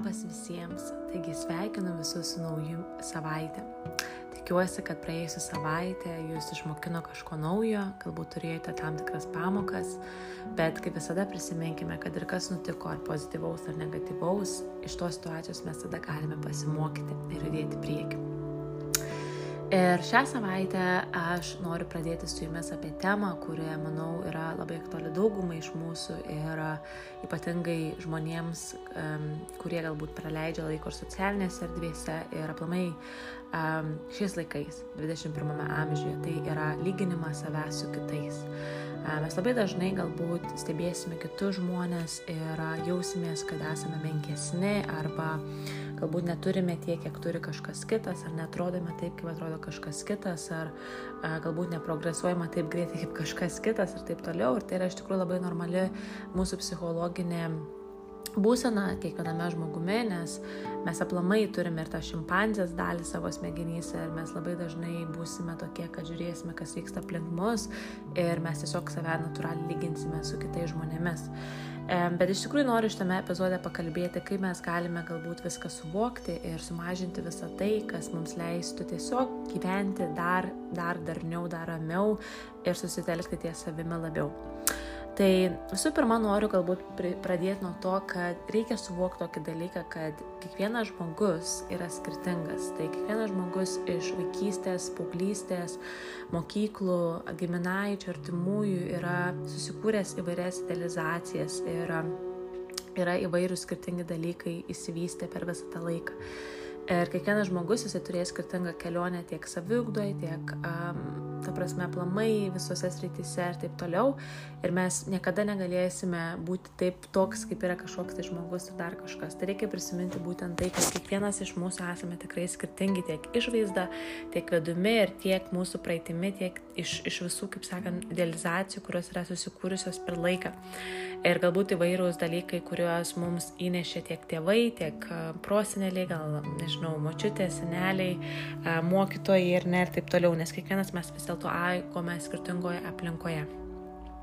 Labas visiems, taigi sveikinu visus su nauju savaitę. Tikiuosi, kad praėjusią savaitę jūs išmokino kažko naujo, galbūt turėjote tam tikras pamokas, bet kaip visada prisiminkime, kad ir kas nutiko, ar pozityvaus ar negatyvaus, iš tos situacijos mes tada galime pasimokyti ir judėti prieki. Ir šią savaitę aš noriu pradėti su jumis apie temą, kuri, manau, yra labai aktuali daugumai iš mūsų ir ypatingai žmonėms, kurie galbūt praleidžia laiko ir socialinėse erdvėse ir aplamai šiais laikais, 21 amžiuje, tai yra lyginimas savęs su kitais. Mes labai dažnai galbūt stebėsime kitus žmonės ir jausimės, kad esame menkesni arba galbūt neturime tiek, kiek turi kažkas kitas, ar netrodome taip, kaip atrodo kažkas kitas, ar a, galbūt neprogresuojama taip greitai kaip kažkas kitas ir taip toliau. Ir tai yra iš tikrųjų labai normali mūsų psichologinė būsena kiekviename žmogumi, nes mes aplamai turime ir tą šimpanzės dalį savo smegenyse ir mes labai dažnai būsime tokie, kad žiūrėsime, kas vyksta aplink mus ir mes tiesiog save natūraliai lyginsime su kitais žmonėmis. Bet iš tikrųjų noriu šitame epizode pakalbėti, kaip mes galime galbūt viską suvokti ir sumažinti visą tai, kas mums leistų tiesiog gyventi dar, dar darniau, dar ramiau ir susitelkti ties savimi labiau. Tai visų pirma, noriu galbūt pradėti nuo to, kad reikia suvokti tokį dalyką, kad kiekvienas žmogus yra skirtingas. Tai kiekvienas žmogus iš vaikystės, paauglystės, mokyklų, giminaičių, artimųjų yra susikūręs įvairias idealizacijas ir yra įvairūs skirtingi dalykai įsivystę per visą tą laiką. Ir kiekvienas žmogus jisai turės skirtingą kelionę tiek saviugdoje, tiek, um, ta prasme, plamai visose srityse ir taip toliau. Ir mes niekada negalėsime būti taip toks, kaip yra kažkoks tai žmogus ir dar kažkas. Tai reikia prisiminti būtent tai, kad kiekvienas iš mūsų esame tikrai skirtingi tiek išvaizda, tiek vedumi ir tiek mūsų praeitimi, tiek iš, iš visų, kaip sakant, idealizacijų, kurios yra susikūrusios per laiką. Ir galbūt įvairūs dalykai, kuriuos mums įnešė tiek tėvai, tiek proseneliai, gal, nežinau, močiutė, seneliai, mokytojai ir ne ir taip toliau, nes kiekvienas mes vis dėlto aikome skirtingoje aplinkoje.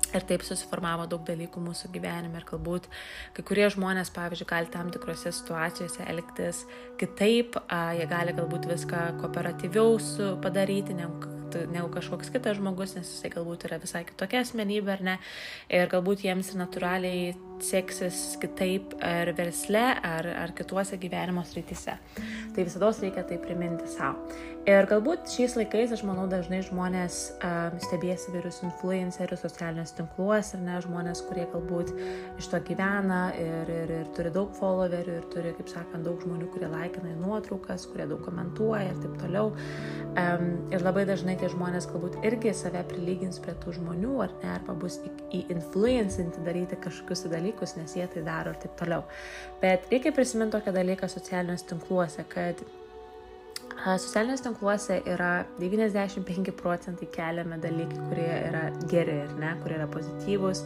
Ir taip susiformavo daug dalykų mūsų gyvenime ir galbūt kai kurie žmonės, pavyzdžiui, gali tam tikrose situacijose elgtis kitaip, jie gali galbūt viską kooperatyviau padaryti, negu negu kažkoks kitas žmogus, nes jisai galbūt yra visai kitokia asmenybė ar ne. Ir galbūt jiems natūraliai seksis kitaip ar versle, ar, ar kituose gyvenimo srityse. Tai visada reikia tai priminti savo. Ir galbūt šiais laikais, aš manau, dažnai žmonės uh, stebės įvairius influencerius socialiniuose tinkluose, ar ne, žmonės, kurie galbūt iš to gyvena ir, ir, ir turi daug followerių ir turi, kaip sakant, daug žmonių, kurie laikina į nuotraukas, kurie daug komentuoja ir taip toliau. Um, ir labai dažnai tie žmonės galbūt irgi save prilygins prie tų žmonių, ar ne, arba bus į-influencinti daryti kažkokius dalykus, nes jie tai daro ir taip toliau. Bet reikia prisiminti tokią dalyką socialiniuose tinkluose, kad Socialiniuose tinkluose yra 95 procentai keliami dalykai, kurie yra geri ir ne, kurie yra pozityvūs,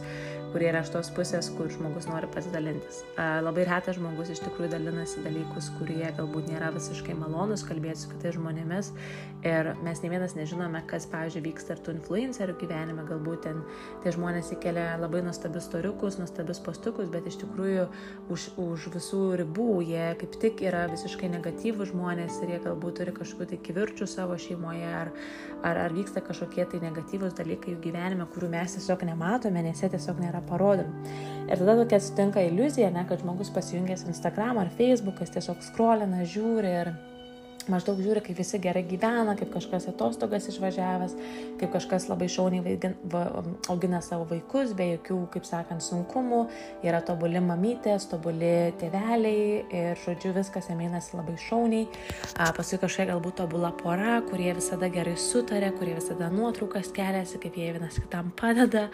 kurie yra iš tos pusės, kur žmogus nori pasidalintis. Labai retas žmogus iš tikrųjų dalinasi dalykus, kurie galbūt nėra visiškai malonus kalbėti su kitais žmonėmis ir mes ne vienas nežinome, kas, pavyzdžiui, vyksta ir tų influencerių gyvenime, galbūt ten tie žmonės įkelia labai nuostabius storiukus, nuostabius postukus, bet iš tikrųjų už, už visų ribų jie kaip tik yra visiškai negatyvų žmonės ir jie galbūt turi kažkokių tai kivirčių savo šeimoje ar, ar, ar vyksta kažkokie tai negatyvūs dalykai jų gyvenime, kurių mes tiesiog nematome, nes jie tiesiog nėra parodomi. Ir tada tokia atsitinka iliuzija, ne, kad žmogus pasijungęs Instagram ar Facebook, jis tiesiog skrolina, žiūri ir maždaug žiūri, kaip visi gerai gyvena, kaip kažkas atostogas išvažiavęs, kaip kažkas labai šauniai vaigin, va, augina savo vaikus, be jokių, kaip sakant, sunkumų, yra tobuli mamytės, tobuli tėveliai ir, žodžiu, viskas emeinasi labai šauniai. A, paskui kažkokia galbūt tobula pora, kurie visada gerai sutarė, kurie visada nuotraukas keliasi, kaip jie vienas kitam padeda.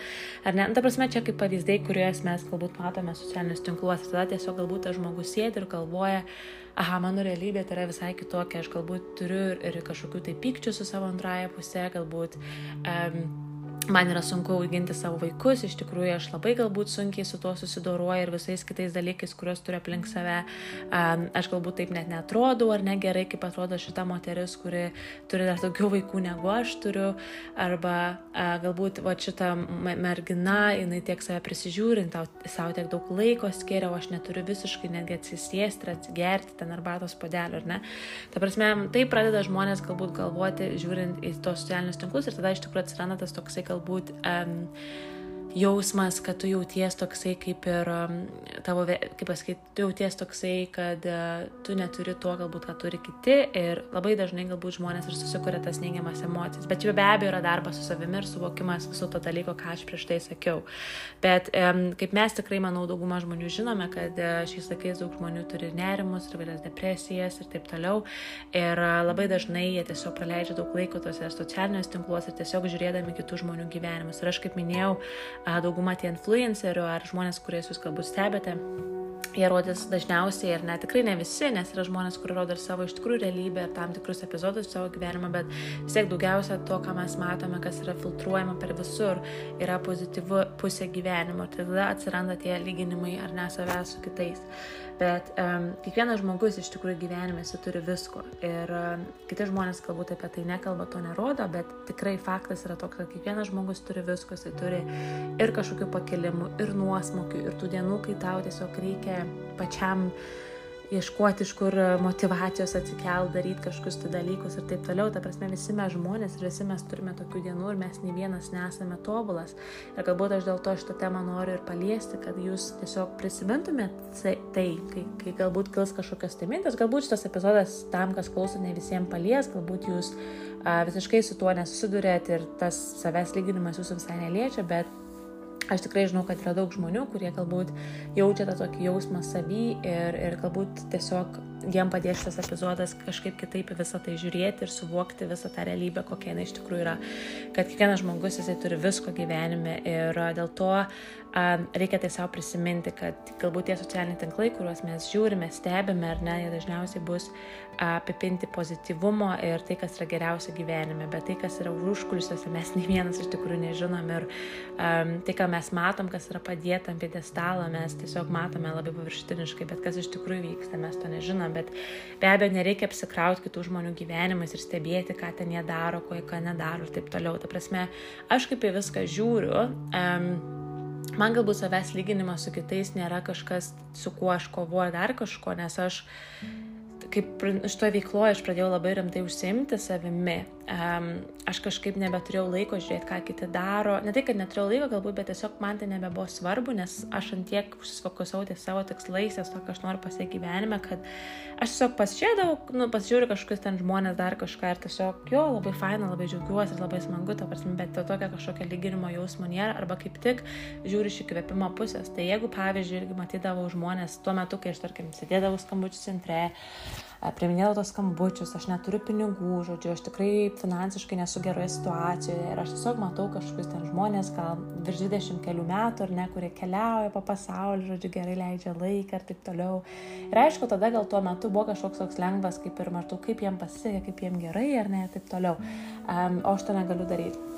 Ar ne? Ta prasme, čia kaip pavyzdžiai, kuriuos mes galbūt matome socialinius tinkluose. Tada tiesiog galbūt tas žmogus sėdi ir galvoja, aha, mano realybė tai yra visai kitokia, aš galbūt turiu ir kažkokių tai pykčių su savo antraja pusė, galbūt um, man yra sunku auginti savo vaikus, iš tikrųjų aš labai galbūt sunkiai su tuo susidoroju ir visais kitais dalykais, kuriuos turiu aplink save. Aš galbūt taip net netrodau ar negerai, kaip atrodo šita moteris, kuri turi dar daugiau vaikų negu aš turiu. Arba galbūt va, šita mergina, jinai tiek save prisižiūrint, savo tiek daug laiko skiria, o aš neturiu visiškai netgi atsisėsti atsigerti ten arbatos podelių, ar ne. Ta prasme, tai pradeda žmonės galbūt galvoti, žiūrint į tos socialinius tinklus ir tada iš tikrųjų atsiranda tas toksai galbūt um, jausmas, kad tu jauties toksai kaip ir um, tavo, kaip pasakyti, tu jauties toksai, kad uh, tu neturi to galbūt, ką turi kiti ir labai dažnai galbūt žmonės ir susikuria tas neigiamas emocijas. Bet jau be abejo yra darbas su savimi ir suvokimas viso to dalyko, ką aš prieš tai sakiau. Bet kaip mes tikrai, manau, dauguma žmonių žinome, kad uh, šiais laikais daug žmonių turi nerimus ir vėlias depresijas ir taip toliau. Ir uh, labai dažnai jie tiesiog praleidžia daug laiko tose socialiniuose tinkluose, tiesiog žiūrėdami kitų žmonių gyvenimus. Ir aš kaip minėjau, dauguma tie influencerių ar žmonės, kuriais jūs galbūt stebite, jie rodys dažniausiai ir net tikrai ne visi, nes yra žmonės, kurie rodo ir savo iš tikrųjų realybę ir tam tikrus epizodus savo gyvenimą, bet vis tiek daugiausia to, ką mes matome, kas yra filtruojama per visur, yra pozityvu pusė gyvenimo. Ir tada atsiranda tie lyginimai ar ne savęs su kitais. Bet um, kiekvienas žmogus iš tikrųjų gyvenime jis turi visko. Ir um, kiti žmonės galbūt apie tai nekalba, to nerodo, bet tikrai faktas yra toks, kad kiekvienas žmogus turi visko, jis turi ir kažkokių pakilimų, ir nuosmokių, ir tų dienų, kai tau tiesiog reikia pačiam ieškoti iš kur motivacijos atsikelt, daryti kažkokius tai dalykus ir taip toliau. Ta prasme, visi mes žmonės ir visi mes turime tokių dienų ir mes nei vienas nesame tobulas. Ir galbūt aš dėl to šitą temą noriu ir paliesti, kad jūs tiesiog prisimintumėt tai, kai, kai galbūt kils kažkokios tai mintis, galbūt šitas epizodas tam, kas klauso, ne visiems palies, galbūt jūs a, visiškai su tuo nesusidurėt ir tas savęs lyginimas jūsų visai neliečia, bet Aš tikrai žinau, kad yra daug žmonių, kurie galbūt jaučia tą tokį jausmą savy ir, ir galbūt tiesiog jiem padės šitas epizodas kažkaip kitaip visą tai žiūrėti ir suvokti visą tą realybę, kokia jinai iš tikrųjų yra. Kad kiekvienas žmogus jisai turi visko gyvenime ir dėl to reikia tai savo prisiminti, kad galbūt tie socialiniai tinklai, kuriuos mes žiūrime, stebime ar ne, jie dažniausiai bus apipinti pozityvumo ir tai, kas yra geriausia gyvenime, bet tai, kas yra užkulisiuose, mes nei vienas iš tikrųjų nežinom ir um, tai, ką mes matom, kas yra padėta ant piedestalo, mes tiesiog matome labai paviršutiniškai, bet kas iš tikrųjų vyksta, mes to nežinom, bet be abejo nereikia apsikrauti kitų žmonių gyvenimais ir stebėti, ką ten jie daro, ko jie ką nedaro ir taip toliau. Ta prasme, aš kaip į viską žiūriu. Um, man galbūt savęs lyginimas su kitais nėra kažkas, su kuo aš kovoju dar kažko, nes aš kaip šitoje veikloje aš pradėjau labai rimtai užsiimti savimi, um, aš kažkaip nebeturėjau laiko žiūrėti, ką kiti daro. Ne tai, kad neturėjau laiko galbūt, bet tiesiog man tai nebebuvo svarbu, nes aš antiek užsifokusavau ties savo tikslais, ties to, ką aš noriu pasiekti gyvenime, kad aš tiesiog pasižiūrėjau, nu, pasižiūriu kažkokius ten žmonės dar kažką ir tiesiog, jo, labai faina, labai džiaugiuosi, labai smagu, ta prasme, bet to tokio kažkokio lyginimo jausmo nėra, arba kaip tik žiūri iš įkvėpimo pusės. Tai jeigu, pavyzdžiui, irgi matydavau žmonės tuo metu, kai aš, tarkim, sėdėdavau skambučių centre, priminėdavau tos skambučius, aš neturiu pinigų, žodžiu, aš tikrai finansiškai nesu geroje situacijoje ir aš tiesiog matau kažkokius ten žmonės, gal virš 20 kelių metų ar ne, kurie keliauja po pasaulį, žodžiu, gerai leidžia laiką ir taip toliau. Ir aišku, tada gal tuo metu buvo kažkoks toks lengvas, kaip ir maždaug, kaip jiem pasisekė, kaip jiem gerai ar ne, ir taip toliau. Um, o aš to negaliu daryti.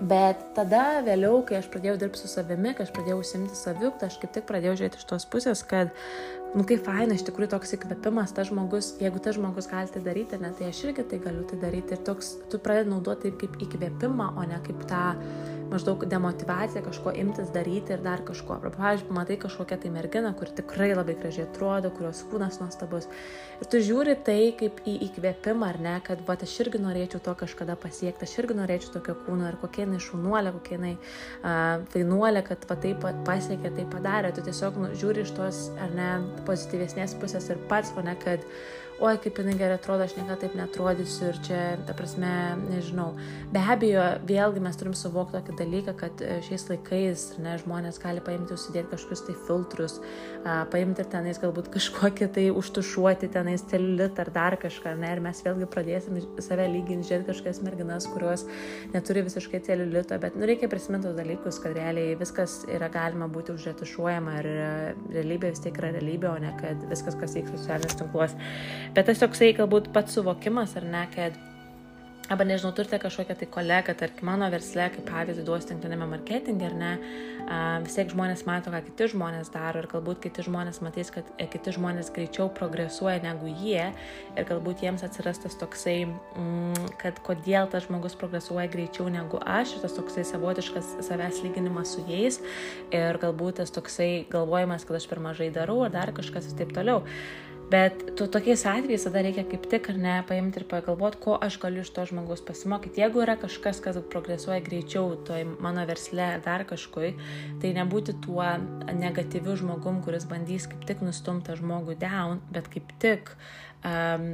Bet tada vėliau, kai aš pradėjau dirbti su savimi, kai aš pradėjau užsimti saviuktą, aš kaip tik pradėjau žiūrėti iš tos pusės, kad nu kaip faina, iš tikrųjų toks įkvėpimas, tas žmogus, jeigu tas žmogus gali tai daryti, ne, tai aš irgi tai galiu tai daryti. Ir toks, tu pradedi naudoti taip kaip įkvėpimą, o ne kaip tą maždaug demotivacija kažko imtis daryti ir dar kažko. Arba, pavyzdžiui, matai kažkokią tai merginą, kur tikrai labai gražiai atrodo, kurios kūnas nuostabus. Ir tu žiūri tai kaip į įkvėpimą, ar ne, kad, va, aš irgi norėčiau to kažkada pasiekti, aš irgi norėčiau tokio kūno ir kokia jinai šunuolė, kokia jinai uh, fainuolė, kad va taip pasiekė, tai padarė. Tu tiesiog nu, žiūri iš tos, ar ne, pozityvesnės pusės ir pats, o ne, kad oi, kaip jinai gerai atrodo, aš niekada taip netrodysiu ir čia, ta prasme, nežinau. Be abejo, vėlgi mes turim suvokti tokį dalyką, kad e, šiais laikais ne, žmonės gali paimti, užsidėti kažkokius tai filtrus, a, paimti ir tenais galbūt kažkokį tai užtušuoti, tenais celulitą ar dar kažką, ne, ir mes vėlgi pradėsim save lyginti, žiūrėti kažkokias merginas, kurios neturi visiškai celulito, bet nu, reikia prisiminti tos dalykus, kad realiai viskas yra galima būti užretušuojama ir e, realybė vis tiek yra realybė, o ne kad viskas, kas vyksta socialiniuose tinkluose Bet tas toksai galbūt pats suvokimas, ar ne, kad Arba nežinau, turite kažkokią tai kolegą, tarkim, mano versle, kaip pavyzdį duosiu tinklinėme marketingė, ar ne, vis tiek žmonės mato, ką kiti žmonės daro ir galbūt kiti žmonės matys, kad e, kiti žmonės greičiau progresuoja negu jie ir galbūt jiems atsiras tas toksai, mm, kad kodėl tas žmogus progresuoja greičiau negu aš ir tas toksai savotiškas savęs lyginimas su jais ir galbūt tas toksai galvojimas, kad aš per mažai darau ar dar kažkas ir taip toliau. Bet tu tokiais atvejais tada reikia kaip tik ar ne paimti ir pagalvoti, ko aš galiu iš to žmogaus pasimokyti. Jeigu yra kažkas, kas progresuoja greičiau toj mano versle ar dar kažkui, tai nebūti tuo negatyviu žmogum, kuris bandys kaip tik nustumti žmogų down, bet kaip tik uh, um,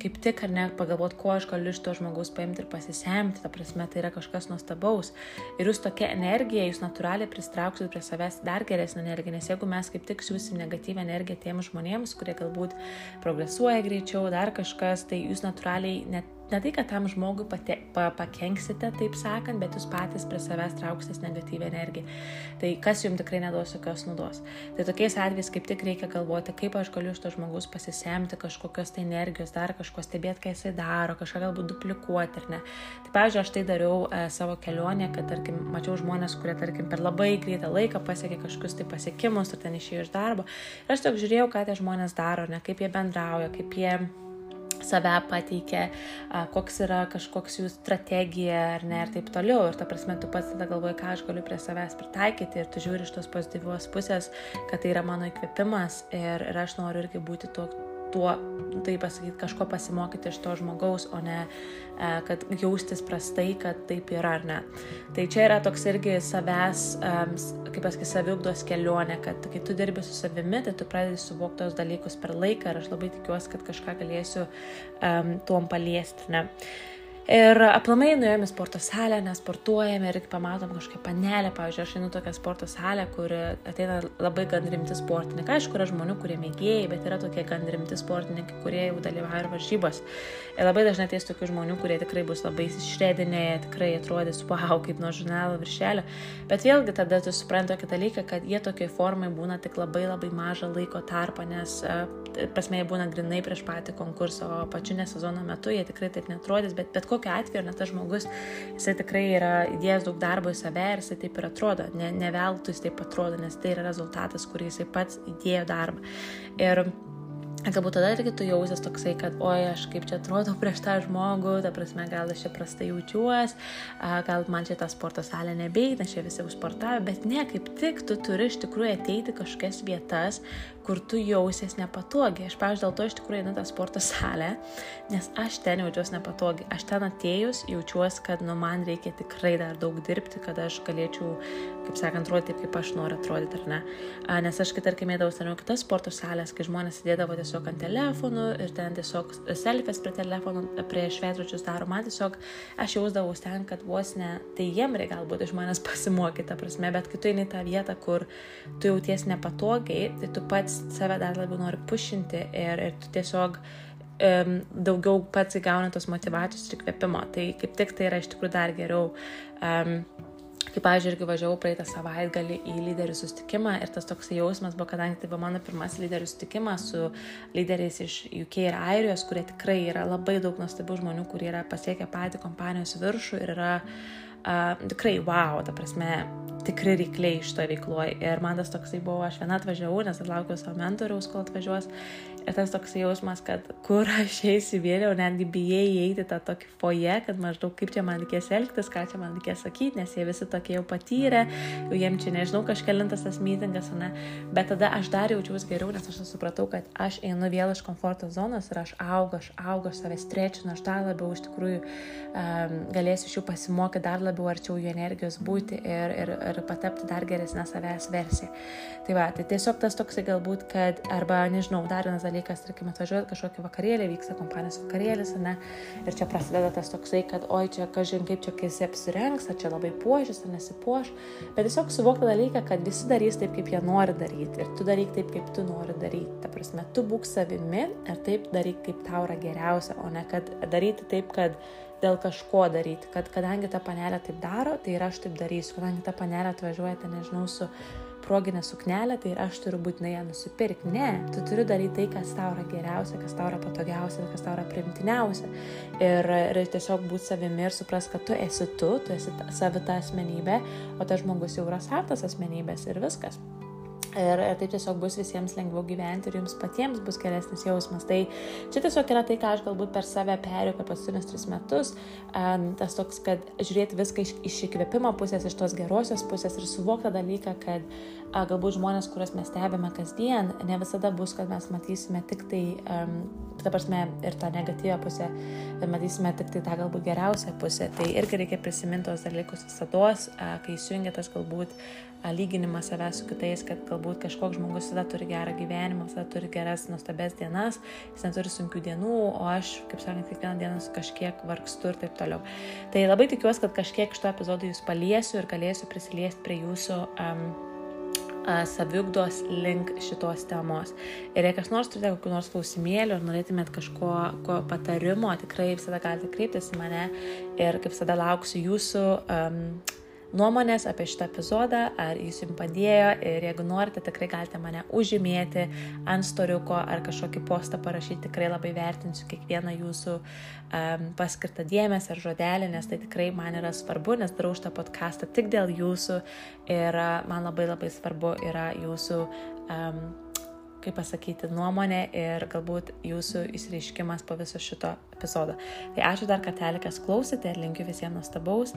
kaip tik ar ne pagalvoti, ko aš galiu iš to žmogaus paimti ir pasisemti, ta prasme, tai yra kažkas nuostabaus. Ir jūs tokia energija, jūs natūraliai pristrauksit prie savęs dar geresnę energiją, nes jeigu mes kaip tik siūsim negatyvę energiją tiems žmonėms, kurie galbūt progresuoja greičiau, dar kažkas, tai jūs natūraliai net ne tai, kad tam žmogui pate, pa, pakenksite, taip sakant, bet jūs patys prie savęs trauksite negatyvę energiją. Tai kas jums tikrai neduos jokios naudos. Tai tokiais atvejais kaip tik reikia galvoti, kaip aš galiu iš to žmogus pasisemti kažkokios tai energijos, dar kažko stebėti, ką jisai daro, kažką galbūt duplikuoti ar ne. Tai pavyzdžiui, aš tai dariau e, savo kelionę, kad, tarkim, mačiau žmonės, kurie, tarkim, per labai greitą laiką pasiekė kažkokius tai pasiekimus ar ten išėjo iš darbo. Ir aš tik žiūrėjau, ką tie žmonės daro, ne, kaip jie bendrauja, kaip jie save pateikia, koks yra kažkoks jų strategija ar ne ir taip toliau. Ir ta prasme, tu pats tada galvoji, ką aš galiu prie savęs pritaikyti ir tu žiūri iš tos pozityvios pusės, kad tai yra mano įkvėpimas ir, ir aš noriu irgi būti tuo, tuo, tai pasakyti, kažko pasimokyti iš to žmogaus, o ne e, kad jaustis prastai, kad taip yra ar ne. Tai čia yra toks irgi savęs, kaip pasakyti, saviugdos kelionė, kad kai tu dirbi su savimi, tai tu pradedi suvokti tos dalykus per laiką ir aš labai tikiuosi, kad kažką galėsiu um, tuom paliesti. Ne? Ir aplamai nuėjome į sporto salę, nesportuojame ir pamatom kažkokią panelę, pavyzdžiui, aš einu tokią sporto salę, kur ateina labai gan rimti sportininkai. Aišku, yra žmonių, kurie mėgėjai, bet yra tokie gan rimti sportininkai, kurie jau dalyvauja ir varžybos. Ir labai dažnai ateis tokių žmonių, kurie tikrai bus labai išredinėję, tikrai atrodys, wow, kaip nuo žurnalo viršelio. Bet vėlgi tada tu supranti tokį dalyką, kad jie tokiai formai būna tik labai labai mažą laiko tarpą, nes prasme jie būna grinai prieš patį konkursą, o pačiu nesezono metu jie tikrai taip netrodys, bet bet kokiu atveju, nes tas žmogus, jisai tikrai yra įdėjęs daug darbo į save ir jisai taip ir atrodo, ne, ne veltui jis taip atrodo, nes tai yra rezultatas, kurį jisai pats įdėjo darbą. Ir Galbūt tada irgi tu jausies toksai, kad, oi, aš kaip čia atrodo prieš tą žmogų, ta prasme, gal aš čia prastai jaučiuos, gal man čia tą sporto salę nebeina, čia visi užsportavę, bet ne, kaip tik tu turi iš tikrųjų ateiti kažkokias vietas, kur tu jausies nepatogiai. Aš, pavyzdžiui, dėl to iš tikrųjų einu tą sporto salę, nes aš ten jaučiuosi nepatogiai. Aš ten atėjus jaučiuosi, kad nu, man reikia tikrai dar daug dirbti, kad aš galėčiau, kaip sakant, rodyti taip, kaip aš noriu atrodyti, ar ne. Nes aš, kai tarkim, eidavau seniau kitas sporto salės, kai žmonės sėdėdavo tiesiog ant telefonų ir ten tiesiog selfės prie telefonų, prie šveitručius daro, man tiesiog aš jausdavau ten, kad vos ne, tai jiem reikia galbūt iš manęs pasimokyti, ta prasme, bet kai tu eini tą vietą, kur tu jauties nepatogiai, tai tu pats save dar labiau nori pušinti ir, ir tu tiesiog um, daugiau pats įgauni tos motivacijos ir kvėpimo. Tai kaip tik tai yra iš tikrųjų dar geriau. Um, Kaip, pavyzdžiui, irgi važiavau praeitą savaitgalį į lyderių sustikimą ir tas toks jausmas buvo, kadangi tai buvo mano pirmas lyderių sustikimas su lyderiais iš UK ir Airijos, kurie tikrai yra labai daug nuostabių žmonių, kurie yra pasiekę patį kompanijos viršų ir yra uh, tikrai wow, ta prasme, tikri rykliai iš to veikloje. Ir man tas toksai buvo, aš viena atvažiavau, nes atlaukiau savo mentoriaus, kol atvažiuos. Ir tas toks jausmas, kad kur aš eisiu vėliau, netgi bijai įeiti tą tokį foje, kad maždaug kaip čia man reikės elgtis, ką čia man reikės sakyti, nes jie visi tokie jau patyrę, jau jiem čia nežinau kažkelintas tas mytingas, ne. Bet tada aš dar jaučiausi geriau, nes aš supratau, kad aš einu vėl iš komforto zonos ir aš augu, aš augu, aš savęs trečinu, aš dar labiau iš tikrųjų um, galėsiu iš jų pasimokyti, dar labiau arčiau jų energijos būti ir, ir, ir patapti dar geresnę savęs versiją. Tai va, tai tiesiog tas toksai galbūt, kad, arba nežinau, dar vienas dalykas, tarkim, atvažiuojat kažkokį vakarėlį, vyksta kompanijos vakarėlis, ne, ir čia prasideda tas toksai, kad oi čia, kažin kaip čia, kai jis apsirengs, ar čia labai puošis, ar nesipuoš, bet tiesiog suvokti dalyką, kad visi darys taip, kaip jie nori daryti ir tu daryk taip, kaip tu nori daryti. Ta prasme, tu būk savimi ir taip daryk, kaip tau yra geriausia, o ne kad daryti taip, kad dėl kažko daryti, kad kadangi ta panelė taip daro, tai ir aš taip darysiu, kadangi ta panelė atvažiuoja, ten nežinau, su proginę suknelę, tai ir aš turiu būtinai ją nusipirkti. Ne, tu turi daryti tai, kas tau yra geriausia, kas tau yra patogiausia, kas tau yra primtiniausia. Ir, ir tiesiog būti savimi ir supras, kad tu esi tu, tu esi savita asmenybė, o tas žmogus jau yra savtas asmenybės ir viskas. Ir, ir taip tiesiog bus visiems lengviau gyventi ir jums patiems bus geresnis jausmas. Tai čia tiesiog yra tai, ką aš galbūt per save perėjau per paskutinius tris metus. Um, tas toks, kad žiūrėti viską iš, iš įkvėpimo pusės, iš tos gerosios pusės ir suvokti dalyką, kad a, galbūt žmonės, kuriuos mes stebime kasdien, ne visada bus, kad mes matysime tik tai, um, ta prasme, ir tą negatyvę pusę, matysime tik tai tą galbūt geriausią pusę. Tai irgi reikia prisiminti tos dalykus visada, kai įsijungia tas galbūt lyginimas savęs su kitais, kad galbūt kažkoks žmogus visada turi gerą gyvenimą, visada turi geras, nuostabes dienas, jis neturi sunkių dienų, o aš, kaip sakant, kiekvieną dieną su kažkiek vargstu ir taip toliau. Tai labai tikiuosi, kad kažkiek šito epizodo jūs paliesiu ir galėsiu prisiliesti prie jūsų um, saviugdos link šitos temos. Ir jei kas nors turite kokių nors klausimėlių ar norėtumėt kažko patarimo, tikrai visada galite kreiptis į mane ir kaip visada lauksiu jūsų um, nuomonės apie šitą epizodą, ar jis jums padėjo ir jeigu norite, tikrai galite mane užžymėti ant storiuko ar kažkokį postą parašyti, tikrai labai vertinsiu kiekvieną jūsų um, paskirtą dėmesį ar žodelį, nes tai tikrai man yra svarbu, nes darau šitą podcastą tik dėl jūsų ir man labai labai svarbu yra jūsų um, kaip pasakyti, nuomonė ir galbūt jūsų įsireiškimas po viso šito epizodo. Tai ačiū dar kartelį, kas klausėte ir linkiu visiems nuostabaus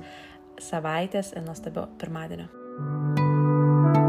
savaitės ir nuostabio pirmadienio. thank you